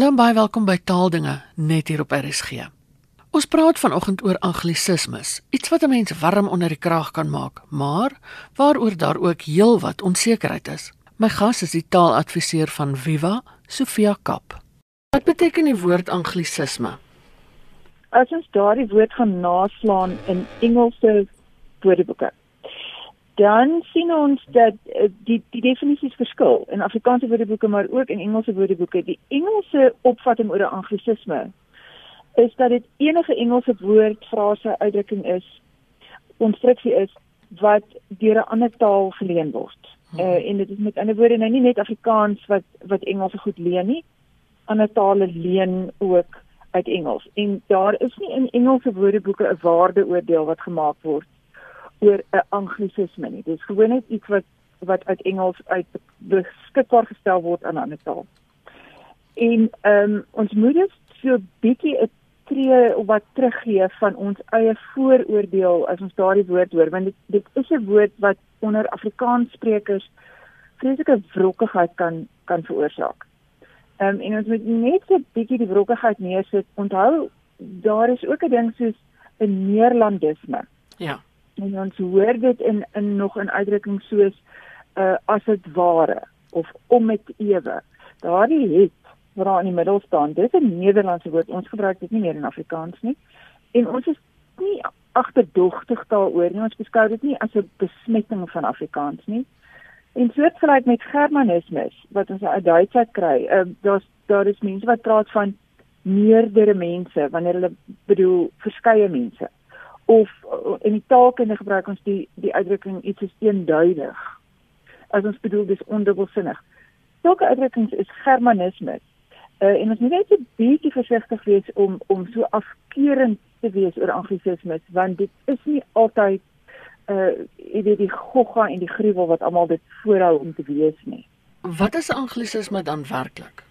Hallo en baie welkom by Taaldinge net hier op RSG. Ons praat vanoggend oor anglisismes, iets wat 'n mens warm onder die kraag kan maak, maar waaroor daar ook heelwat onsekerheid is. My gas is die taaladviseur van Viva, Sofia Kap. Wat beteken die woord anglisisme? As ons daardie woord gaan naslaan in Engelse woordeboeke, dan sien ons dat uh, die die definisies verskil in Afrikaanse woordeboeke maar ook in Engelse woordeboeke. Die Engelse opvatting oor 'n anglisisme is dat dit enige Engelse woord, frase, uitdrukking is, konstruksie is wat deur 'n ander taal geleen word. Uh, en dit is met ander woorde nou nie net Afrikaans wat wat Engelse goed leen nie. Ander tale leen ook uit Engels. En daar is nie in Engelse woordeboeke 'n waardeoordeel wat gemaak word oor 'n anglisisme nie. Dit is gewoon net iets wat wat uit Engels uit beskikbaar gestel word aan 'n ander taal. En ehm um, ons moet dus so bietjie 'n tree wat teruggee van ons eie vooroordeel as ons daardie woord hoor, want dit dit is 'n woord wat onder Afrikaans sprekers vreeslike wrokkigheid kan kan veroorsaak. Ehm um, en ons moet net so bietjie die wrokkigheid neersit. Onthou daar is ook 'n ding soos 'n neerlandisme. Ja en ons hoor dit in in nog in uitdrukkings soos uh as dit ware of om met ewe. Daardie het wat daar in die middel staan, dis 'n Nederlandse woord. Ons gebruik dit nie meer in Afrikaans nie. En ons is nie agterdogtig daaroor nie. Ons beskou dit nie as 'n besmetting van Afrikaans nie. En soortgelyk met Germanismes wat ons uit Duits uit kry, uh daar's daar is mense wat praat van meerdere mense wanneer hulle bedoel verskeie mense of uh, in die taalkunde gebruik ons die die uitdrukking iets is eenduidig. As ons bedoel dis ondubbelsinnig. Sulke uitdrukkings is germanismes. Uh, en ons moet net 'n bietjie versigtig wees om om so afkeurend te wees oor anglisismes want dit is nie altyd uh die die gogga en die gruwel wat almal dit voorhou om te wees nie. Wat is anglisisme dan werklik?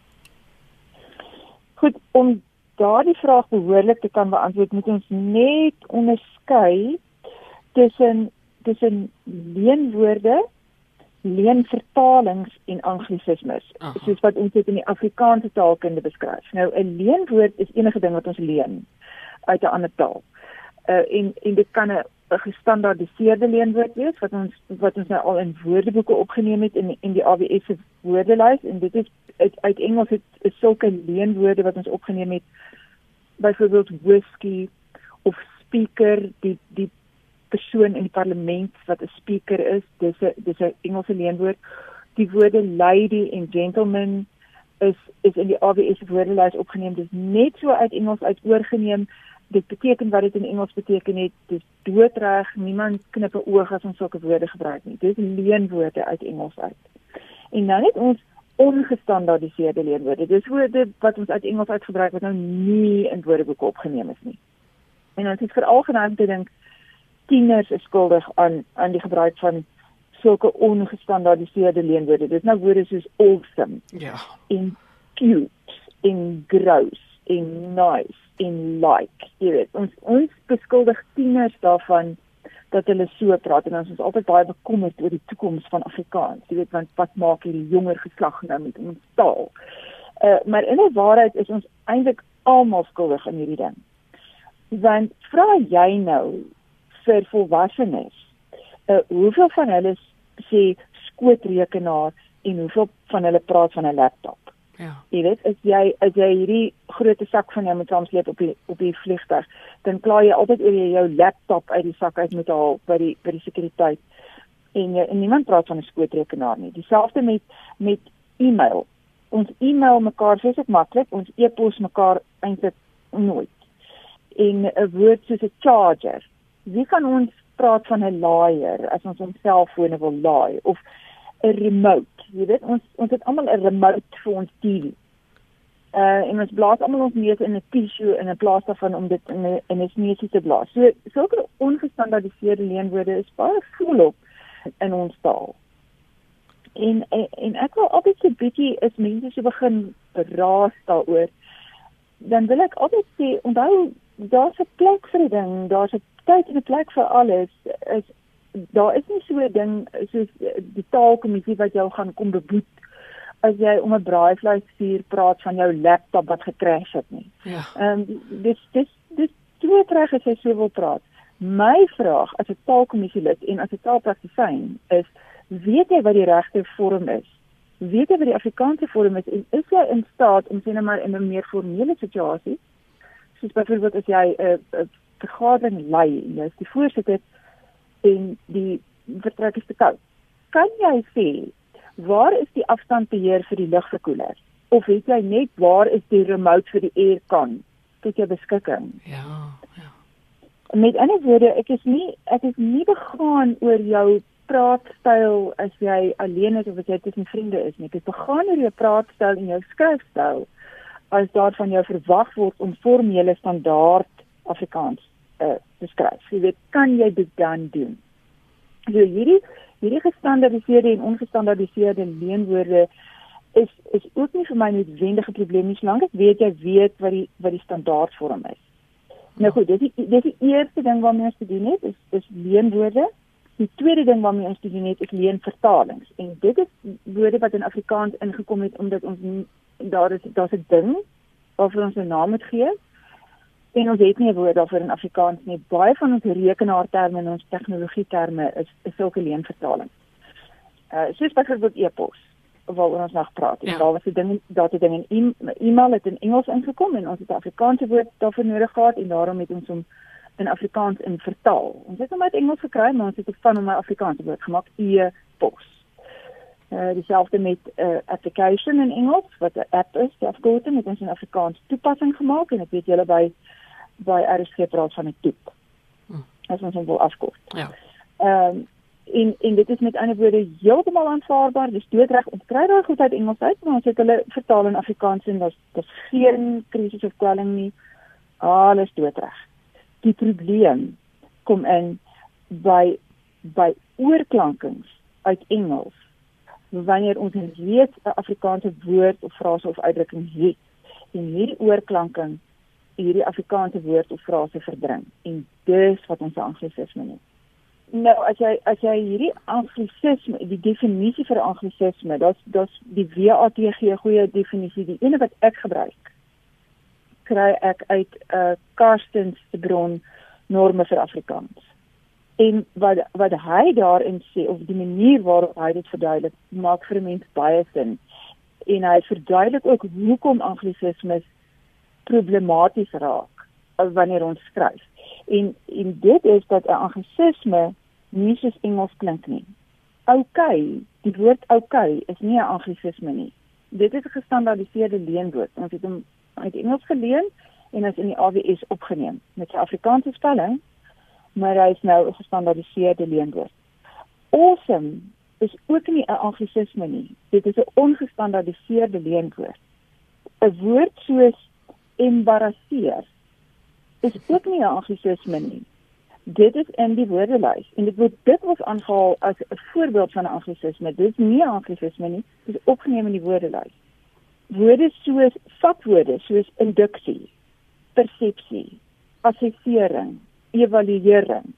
Goed, om daardie vraag behoorlik te kan beantwoord, moet ons net onderskei tussen tussen leenwoorde, leenvertalings en anglisismes, soos wat ons dit in die Afrikaanse taalkunde beskryf. Nou 'n leenwoord is enige ding wat ons leen uit 'n ander taal. Uh en en dit kan 'n gestandaardiseerde leenwoord wees wat ons wat ons nou al in woordeboeke opgeneem het in in die AWS se woordelys en dit is uit, uit Engels het is sulke leenwoorde wat ons opgeneem het byvoorbeeld whisky of speaker die die persoon in die parlement wat 'n speaker is dis 'n dis 'n Engelse leenwoord. Die woorde lady en gentleman is is in die AWS woordelys opgeneem. Dis net so uit Engels uit oorgeneem dit beteken wat dit in Engels beteken het dis doodreg niemand knip 'n oog as ons sulke woorde gebruik nie dis leenwoorde uit Engels uit en nou net ons ongestandaardiseerde leerwoorde. Dis woorde wat ons uit Engels uitgebruik wat nou nie in woordeboeke opgeneem is nie. En ons het veral geneig te dink tieners is skuldig aan aan die gebruik van sulke ongestandaardiseerde leerwoorde. Dit is nou woorde soos awesome. Ja. En cute, en gross, en nice, en like. Jy weet, ons ons beskuldig tieners daarvan dat hulle so praat en ons is altyd baie bekommerd oor die toekoms van Afrikaans. Jy weet want wat maak hierdie jonger geslag nou met ons taal? Uh maar in 'n waarheid is ons eintlik almal skuldig in hierdie ding. Want vra jy nou vir volwassenes, uh hoeveel van hulle sê skootrekenaar en hoeveel van hulle praat van 'n laptop? Ja. Jy weet, as jy as jy hierdie groot sak van jou moet saamsleep op die op die vliegtuig, dan klaar jy altyd oor jy jou laptop uit die sak uit moet haal by die by die sekuriteit. En, en niemand praat van 'n skootrekenaar nie. Dieselfde met met e-mail. Ons e-mail mekaar sê dit maklik, ons e-pos mekaar eintlik nooit. En 'n woord soos 'n charger. Wie kan ons praat van 'n laaier as ons ons selfone wil laai of 'n remote. Jy weet ons ons het almal 'n remote vir ons TV. Uh en ons blaas almal ons neus in 'n tissue in 'n plaas daarvan om dit in 'n in 'n neusie te blaas. So sulke ongestandaardiseerde leenwoorde is baie volop in ons taal. En en, en ek wil altyd 'n bietjie is mense so begin raas daaroor. Dan wil ek altyd sê onthou daar's 'n plek vir 'n ding, daar's 'n tyd en 'n plek vir alles. Is daar is nie so 'n ding soos die taalkommissie wat jou gaan kom beboet as jy om 'n braaivleisvuur praat van jou laptop wat gekrash het nie. Ja. Ehm um, dis dis dis twee reg as jy so wil praat. My vraag as 'n taalkommissie lid en as 'n taalpraktisyn is weet jy wat die regte vorm is? Weet jy wat die Afrikaanse vorm is en is jy in staat om sê net maar in 'n meer formele situasie soos byvoorbeeld as jy 'n uh, uh, vergadering lei en jy is die voorsitter en die vertrek is te koud. Kan jy sê waar is die afstandbeheer vir die lugverkoeler? Of weet jy net waar is die remote vir die aircon tot jou beskikking? Ja, ja. Met ander woorde, ek is nie ek is nie begaan oor jou praatstyl as jy alleen is of as jy tussen vriende is nie. Is begaan oor jou praatstyl en jou skryfstyl as daar van jou verwag word om formele standaard Afrikaans uh, te skryf. Jy weet, kan jy dit dan doen? So hierdie hierdie gestandaardiseerde en ongestandaardiseerde leenwoorde is is ook nie vir my noodwendige probleem nie, solank ek weet jy weet wat die wat die standaardvorm is. Nou goed, dis die dis die eerste ding waarmee ons te doen het, is is leenwoorde. Die tweede ding waarmee ons te doen het, is leenvertalings. En dit is woorde wat in Afrikaans ingekom het omdat ons daar is daar's 'n ding waarvoor ons 'n naam moet gee. En ons het nie 'n woord daarvoor in Afrikaans nie. Baie van ons rekenaarterme en ons tegnologie terme is, is sulke leenvertalings. Uh soos byvoorbeeld e-pos waaroor ons nog praat. Ja. Daar was 'n ding daar 'n ding in e-mail het in Engels ingekom en ons het 'n Afrikaanse woord daarvoor nodig gehad en daarom het ons hom in Afrikaans in vertaal. Ons het hom uit Engels gekry, maar ons het ook van hom 'n Afrikaanse woord gemaak, e-pos. Uh dieselfde met 'n uh, application in Engels wat 'n app is, afkorting het ons in Afrikaans toepassing gemaak en ek weet julle by by RSG praat van 'n toep. Hmm. As ons hom wil afkort. Ja. Ehm um, en en dit is met ander woorde heeltemal aanvaarbaar. Dis doodreg ons kry daai goed uit Engels uit, maar ons het hulle vertaal in Afrikaans en daar's daar's geen krisis of kwelling nie. Alles doodreg. Die probleem kom in by by oorklankings uit Engels wanneer ons reeds 'n Afrikaanse woord of frase of uitdrukking het en hierdie oorklanking hierdie Afrikaanse woord of frase verdring en dis wat ons anglisisme noem. Nou as jy as jy hierdie anglisisme, die definisie vir anglisisme, dit's dit's die WATG goeie definisie, die ene wat ek gebruik kry ek uit 'n uh, Karstens se bron norme vir Afrikaans en wat wat hy daarin sê of die manier waarop hy dit verduidelik maak vir mense baie sin en hy verduidelik ook hoekom anglisismes problematies raak wanneer ons skryf en en dit is dat 'n anglisisme nie soos Engels klink nie. OK, die woord OK is nie 'n anglisisme nie. Dit is 'n gestandaardiseerde leenwoord. Ons het hom uit Engels geleen en is in die AWS opgeneem met sy Afrikaanse spelling maar hy is nou 'n gestandaardiseerde leenwoord. Awesome is ook nie 'n anglisisme nie. Dit is 'n ongestandaardiseerde leenwoord. 'n Woord soos embarrasseer is ook nie 'n anglisisme nie. Dit is in die woordelys en dit word dikwels aangehaal as 'n voorbeeld van 'n anglisisme. Dit is nie 'n anglisisme nie, dit is opgeneem in die woordelys. Woorde soos vakwoorde soos induksie, persepsie, assessering, evaluering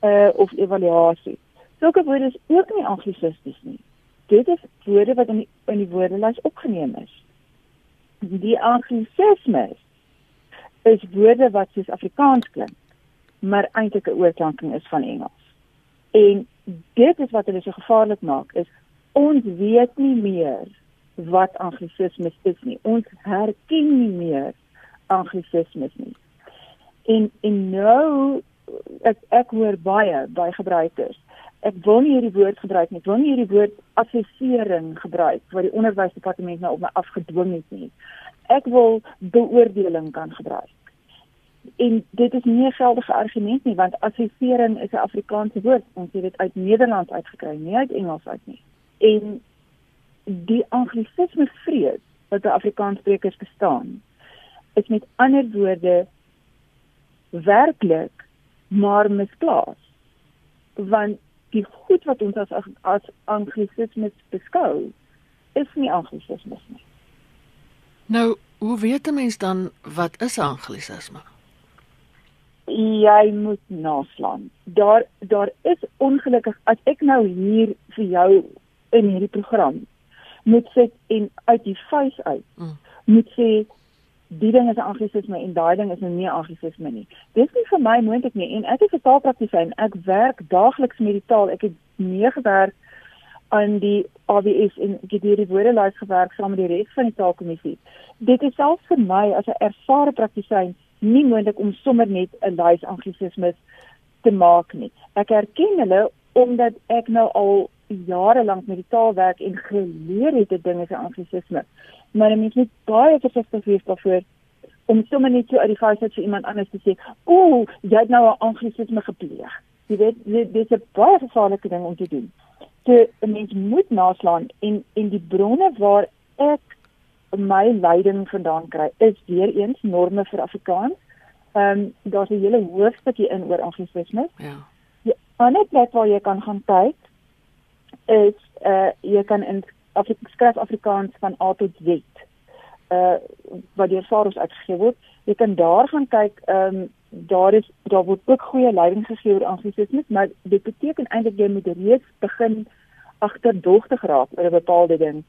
uh of evaluasie. Sulke woorde is ook nie anglisisties nie. Dit is woorde wat in die, in die woordelys opgeneem is. Die anglisismes is woorde wat soos Afrikaans klink, maar eintlik 'n oorklanking is van Engels. En dit is wat hulle so gevaarlik maak is ons weet nie meer wat anglisismes is nie. Ons herken nie meer anglisismes nie. En en nou ek ek hoor baie by gebruikers. Ek wil nie hierdie woord gebruik nie. Ek wil nie hierdie woord assessering gebruik wat die onderwysdepartement nou op my afgedwing het nie. Ek wil beoordeling kan gebruik. En dit is nie 'n geldige argument nie want assessering is 'n Afrikaanse woord. Ons het dit uit Nederlands uitgekry, nie uit Engels uit nie. En die anglisisme vrees wat by Afrikaanssprekers bestaan is met ander woorde werklik maar misplaas. Want die goed wat ons as as anglisismes beskou is nie anglisismes nie. Nou hoe weet 'n mens dan wat is anglisisme? Jy moet naslaan. Daar daar is ongelukkig as ek nou hier vir jou in hierdie program moet sit en uit die vuis uit Mm. moet sê die ding is 'n anglisisme en daai ding is nou nie 'n anglisisme nie. Dis nie vir my moontlik nie en ek is 'n taalpraktisyn. Ek werk daagliks met die taal. Ek het meegewerk aan die AWS en ek het hierdie woordelys gewerk saam met die res van die taalkommissie. Dit is selfs vir my as 'n ervare praktisyn nie moontlik om sommer net 'n lys anglisismes te maak nie. Ek erken hulle omdat ek nou al jare lank met die taal werk en geleer het dit dinge 'n anglisisme. Maar 'n mens moet baie versigtig wees daarvoor om sommer net so uit die vuis uit vir iemand anders te sê, "Ooh, jy het nou 'n anglisisme gepleeg." Jy weet, dit dit is 'n baie gevaarlike ding om te doen. So 'n mens moet naslaan en en die bronne waar ek my leiding vandaan kry is weer eens norme vir Afrikaans. Ehm um, daar's 'n hele hoofstukkie in oor anglisismes. Ja. Die ander plek waar jy kan gaan kyk is uh jy kan in Afri skryf Afrikaans van A tot Z. Uh wat deur Faros uitgegee word. Jy kan daar gaan kyk, ehm um, daar is daar word ook goeie leiding gegee oor anglisismes, maar dit beteken eintlik jy moet reeds begin agterdogtig raak oor 'n bepaalde ding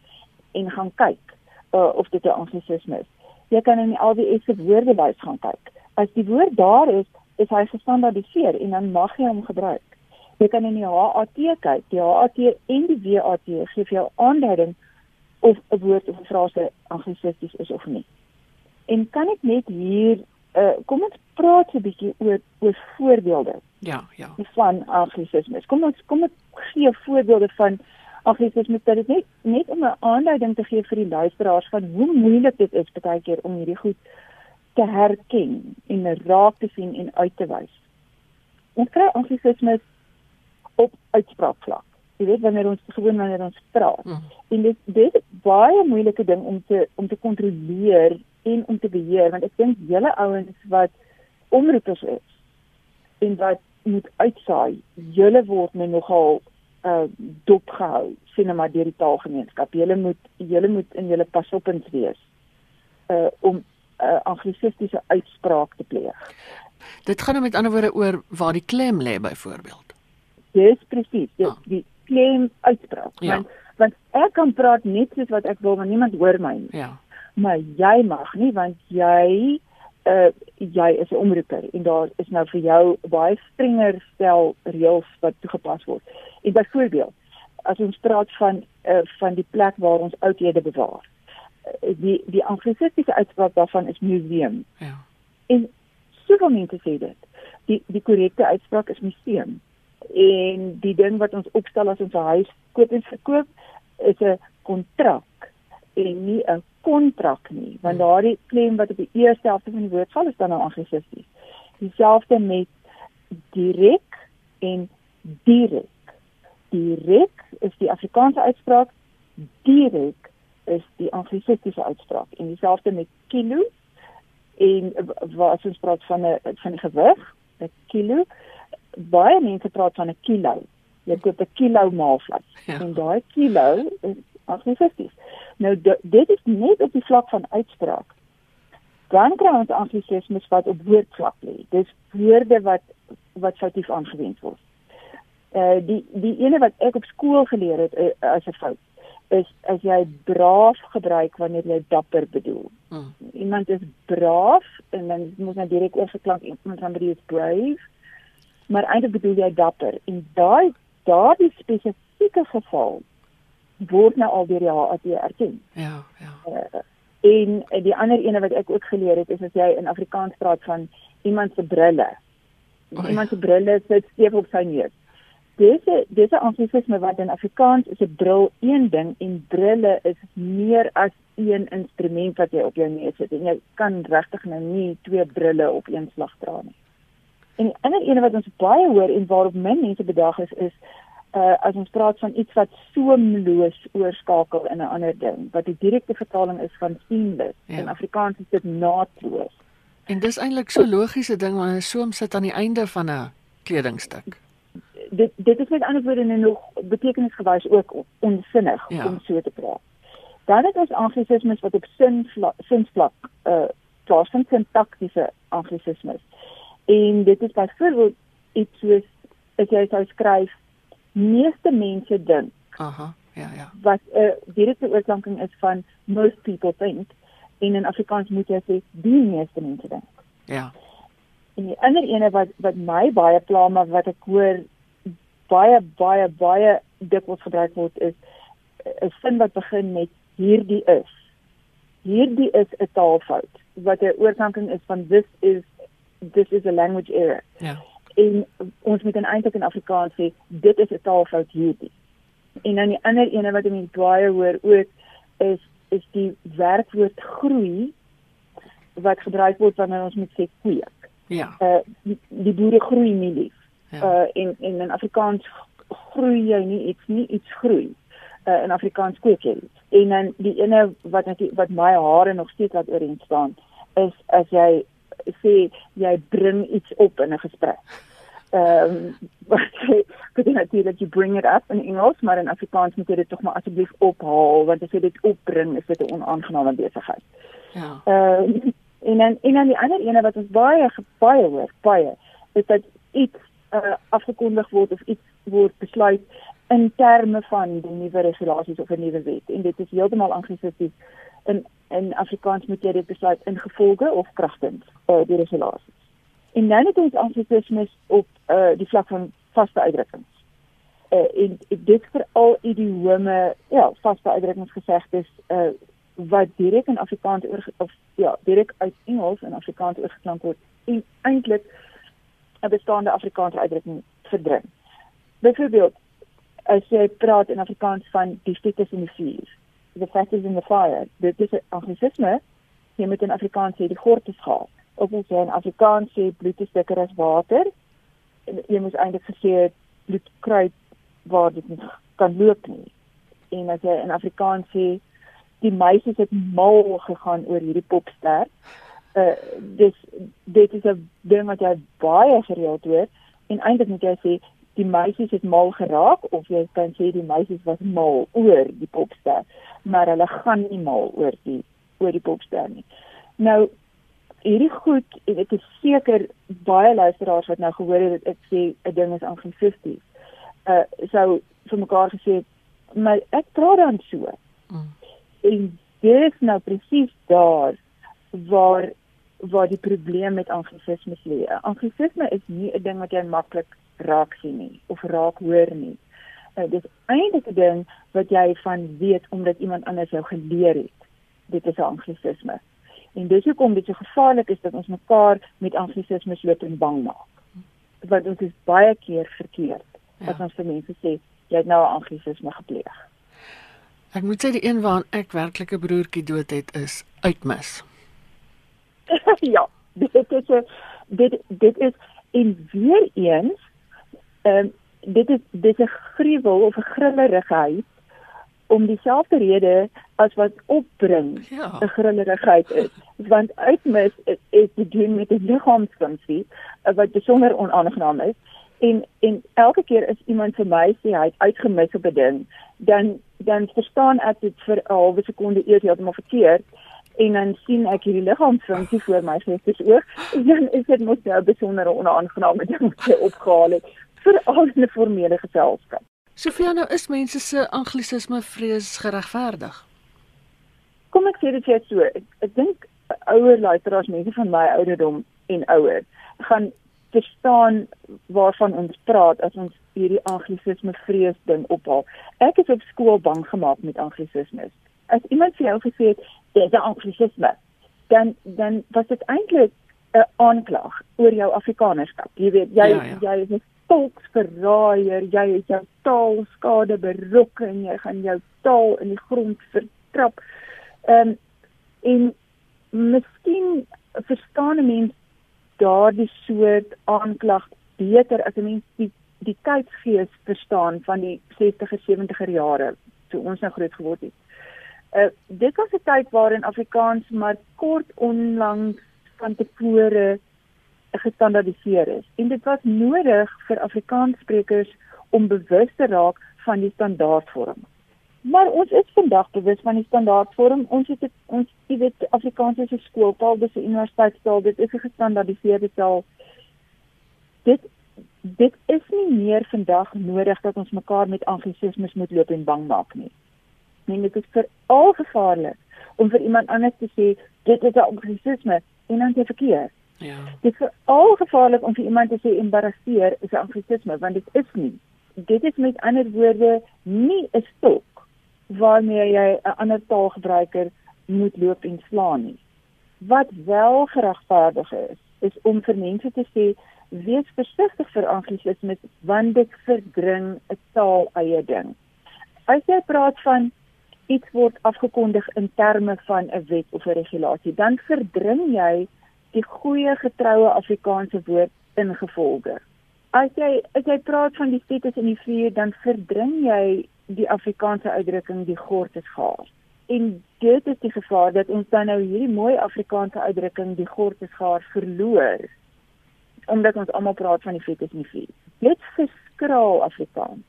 en gaan kyk uh, of dit 'n anglisisme is. Jy kan in die LWS se woordelys gaan kyk. As die woord daar is, is hy gestandaardiseer en dan mag jy hom gebruik. Jy kan in die HAT kyk. Die HAT en die WAT gee vir jou aanduiding of 'n woord of 'n frase anglisisties is of nie. En kan ek net hier uh, kom ons praat 'n bietjie oor oor voorbeelde Ja, ja. van anglisismes. Kom ons kom ek gee voorbeelde van anglisismes dat dit net net om 'n aanduiding te gee vir die luisteraars van hoe moeilik dit is baie keer om hierdie goed te herken en raak te sien en uit te wys. Ons kry anglisismes op uitspraakvlak. Jy weet wanneer ons gewoon wanneer ons praat. Mm. En dit dit is baie moeilike ding om te om te kontroleer en om te beheer want ek dink julle ouens wat omroepers is en wat moet uitsaai, julle word nou nogal uh dopgehou sien maar deur die taalgemeenskap. Julle moet julle moet in julle pasoppens wees uh om 'n uh, anglisistiese uitspraak te pleeg. Dit gaan nou met ander woorde oor waar die klem lê byvoorbeeld. Dis presies, dis Ah. die claim uitspraak. Ja. Want want ek kan praat net soos wat ek wil, maar niemand hoor my nie. Ja. Maar jy mag nie want jy uh jy is 'n omroeper en daar is nou vir jou baie strenger stel reëls wat toegepas word. En byvoorbeeld, as ons praat van uh van die plek waar ons oudhede bewaar. Uh, die die anglisistiese uitspraak daarvan is museum. Ja. En soveel mense sê dit. Die die korrekte uitspraak is museum. En die ding wat ons opstel as ons 'n huis koop en verkoop is 'n kontrak en nie 'n kontrak nie, want Hmm. daardie klem wat op die eerste helfte van die woord val is dan nou anglisisties. Dieselfde met direk en direk. Direk is die Afrikaanse uitspraak, direk is die anglisistiese uitspraak en dieselfde met kilo en wat ons praat van 'n van die gewig, 'n kilo. Baie mense praat van 'n kilo. Jy koop 'n kilo maalvleis Ja. en daai kilo is anglisisties. Nou dit is net op die vlak van uitspraak. Dan kry ons anglisismes wat op woordvlak lê. Dis woorde wat wat foutief aangewend word. Uh die die ene wat ek op skool geleer het uh, as 'n fout is as jy braaf gebruik wanneer jy dapper bedoel. Mm. Iemand is braaf en dan moet nou direk oorgeklank iemand somebody is brave. Maar eintlik bedoel jy dapper en daai daardie spesifieke geval word nou al deur die HAT erken. Ja, ja. Uh, en uh, die ander ene wat ek ook geleer het is as jy in Afrikaans praat van iemand se brille. O, ja. Iemand se brille sit steef op sy neus. Dese dese anglisisme wat in Afrikaans is 'n bril een ding en brille is meer as een instrument wat jy op jou neus sit en jy kan regtig nou nie twee brille op een slag dra nie. En die ander ene wat ons baie hoor en waarop min mense bedag is is uh as ons praat van iets wat soemloos oorskakel in 'n ander ding wat die direkte vertaling is van seamless. Ja. In Afrikaans is dit naadloos. En dis eintlik so logiese ding wanneer 'n soem sit aan die einde van 'n kledingstuk. dit dit is met ander woorde nog betekenisgewys ook on- onsinnig Ja. om so te praat. Dan het ons anglisismes wat op sin sinsvlak uh plaasvind sintaktiese anglisismes. En dit is byvoorbeeld iets soos as jy sou skryf meeste mense dink Aha. ja, ja. wat 'n uh, direkte oorklanking is van most people think en in Afrikaans moet jy sê die meeste mense dink. Ja. En die ander ene wat wat my baie pla maar wat ek hoor baie baie baie dikwels gebruik word is 'n sin wat begin met hierdie is. Hierdie is 'n taalfout wat 'n oorklanking is van this is this is a language error. Ja. En ons moet eintlik in Afrikaans sê dit is 'n taalfout hierdie. En dan die ander ene wat mense baie hoor ook is is die werkwoord groei wat gebruik word wanneer ons moet sê kweek. Ja. Uh die, die boere groei nie lief. Ja. Uh en en in Afrikaans groei jy nie iets nie, iets groei. Uh in Afrikaans kweek jy. iets. En dan die ene wat wat my hare nog steeds laat ooreen staan is as jy sê jy bring iets op in 'n gesprek. Ehm um, wat sê could you natuurlik you bring it up in Engels maar in Afrikaans moet jy dit tog maar asseblief ophaal want as jy dit opbring is dit 'n onaangename besigheid. Ja. Ehm uh, en dan en dan die ander ene wat ons baie baie hoor, baie is dat iets uh, afgekondig word of iets word besluit in terme van die nuwe regulasies of 'n nuwe wet en dit is heeltemal anglisisties in in Afrikaans moet jy dit besluit in gevolge of kragtens uh, die regulasies. En dan het ons anglisismes op uh, die vlak van vaste uitdrukkings. Uh, en dit vir al idiome, ja, vaste uitdrukkings gesegdes uh, wat direk in Afrikaans oor of ja, direk uit Engels in Afrikaans oorgeklank word en eintlik 'n bestaande Afrikaanse uitdrukking verdring. Byvoorbeeld as jy praat in Afrikaans van die fetus in die vuur, the fetus in the fire, dit is 'n anglisisme. Jy moet in Afrikaans sê die gort is gaar. Of as jy in Afrikaans sê bloed is dikker as water, jy moet eintlik gesê bloed kruip waar dit nie kan loop nie. En as jy in Afrikaans sê die meisies het mal gegaan oor hierdie popster. Uh dis dit is 'n ding wat jy baie gereeld hoor en eintlik moet jy sê die meisies het mal geraak of jy kan sê die meisies was mal oor die popster, maar hulle gaan nie mal oor die oor die popster nie. Nou hierdie goed, dit is seker baie luisteraars wat nou gehoor het ek sê 'n ding is anglisisties. Uh sou vir mekaar gesê maar ek praat dan so. Mm. En dit is nou presies daar waar waar die probleem met anglisisme lê. Anglisisme is nie 'n ding wat jy maklik raak sien nie of raak hoor nie. Uh, dit is eintlik 'n ding wat jy van weet omdat iemand anders jou geleer het. Dit is anglisisme. En dis hoekom dit so gevaarlik is dat ons mekaar met anglisisme loop en bang maak. Want ons is baie keer verkeerd ja. as ons vir mense sê jy het nou anglisisme gepleeg. Ek moet sê die een waaraan ek werklik 'n broertjie dood het is uitmis. ja, dit is 'n dit dit is en weer eens ehm um, dit is dit is 'n gruwel of 'n grillerigheid om dieselfde rede as wat opbring 'n ja. grillerigheid is. Want uitmis is, is te doen met 'n liggaamsfunksie eh, wat besonder onaangenaam is. En en elke keer as iemand vir my sê hy het uitgemis op 'n ding dan dan verstaan ek dit vir 'n halwe sekonde eers heeltemal verkeerd en dan sien ek hierdie liggaamsfunksie voor my geestes oog en dan is dit mos nou 'n besondere onaangename ding wat jy opgehaal het vir al 'n formele geselskap. Sofia nou is mense se anglisisme vrees geregverdig. Kom ek sê dit jy so, ek, ek dink ouer luisteraars mense van my ouderdom en ouer gaan verstaan waarvan ons praat as ons hierdie anglisisme vrees ding ophaal. Ek is op skool bang gemaak met anglisismes. As iemand vir jou gesê het dis 'n anglisisme, dan dan was dit eintlik 'n aanklag oor jou Afrikanerskap. Jy weet, jy ja, ja. jy is 'n volksverraaier, jy het jou taal skade berokken en jy gaan jou taal in die grond vertrap. Ehm um, en miskien verstaan 'n mens daardie soort aanklag beter as 'n mens die die tydsgees verstaan van die 60er 70er jare toe ons nou groot geword het. Uh dit was 'n tyd waarin Afrikaans maar kort onlangs van tevore gestandardiseer is en dit was nodig vir Afrikaanssprekers om bewus te raak van die standaardvorm. Maar ons is vandag bewus van die standaardvorm. Ons het het, ons weet Afrikaans is 'n skooltaal, dis 'n universiteitstaal, dit is 'n gestandardiseerde taal. Dit dit is nie meer vandag nodig dat ons mekaar met anglisismes moet loop en bang maak nie. Nee, dit is veral gevaarlik om vir iemand anders te sê dit is 'n anglisisme en dan te verkeer. Ja. Dit is veral gevaarlik om vir iemand te sê embarrasseer is 'n anglisisme want dit is nie. Dit is met ander woorde nie 'n stok waarmee jy 'n ander taalgebruiker moet loop en slaan nie. Wat wel geregverdig is, is om vir mense te sê wees versigtig vir anglisismes want dit verdring 'n taal eie ding. As jy praat van iets word afgekondig in terme van 'n wet of 'n regulasie, dan verdring jy die goeie getroue Afrikaanse woord ingevolge. As jy as jy praat van die fetus in die vuur, dan verdring jy die Afrikaanse uitdrukking die gort is gaar. En dit is die gevaar dat ons dan nou hierdie mooi Afrikaanse uitdrukking die gort is gaar verloor omdat ons almal praat van die fetus in die vuur. Dit verskraal Afrikaans.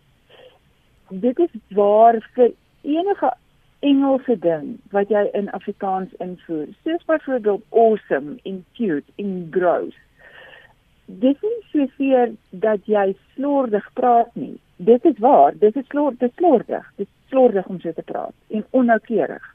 Dit is waar vir enige Engelse ding wat jy in Afrikaans invoer, soos byvoorbeeld awesome en cute en gross. Dit is nie seker dat jy slordig praat nie. Dit is waar, dit is slor, dit is slordig. Dit is slordig om so te praat en onnoukeurig.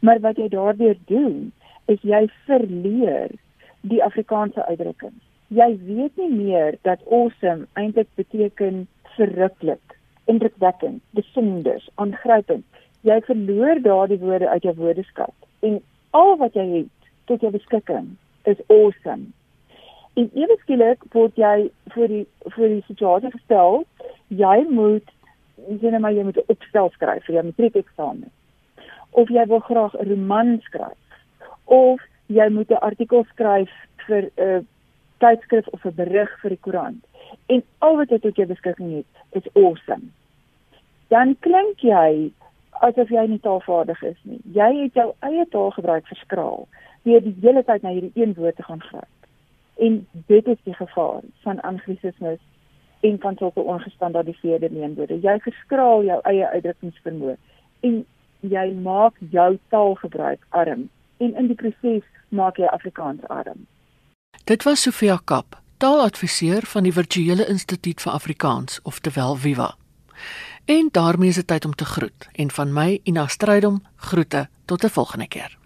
Maar wat jy daardeur doen, is jy verleer die Afrikaanse uitdrukking jy weet nie meer dat awesome eintlik beteken verruklik, indrukwekkend, besonder, aangrypend. Jy verloor daardie woorde uit jou woordeskat en al wat jy het tot jou beskikking is awesome. En ewe skielik word jy vir die vir die situasie gestel, jy moet sien maar jy moet opstel skryf vir jou matriekeksamen. Of jy wil graag 'n roman skryf of jy moet 'n artikel skryf vir 'n uh, tydskrif of 'n berig vir die koerant en al wat jy tot jou beskikking het is awesome. Dan klink jy asof jy nie taalvaardig is nie. Jy het jou eie taalgebruik verskraal deur die hele tyd na hierdie een woord te gaan gryp. En dit is die gevaar van anglisismes en van sulke ongestandaardiseerde leenwoorde. Jy verskraal jou eie uitdrukkingsvermoë en jy maak jou taalgebruik arm en in die proses maak jy Afrikaans arm. Dit was Sofia Kap, taaladviseur van die Virtuele Instituut vir Afrikaans, oftewel Viva. En daarmee is dit tyd om te groet en van my Ina Strydom groete tot 'n volgende keer.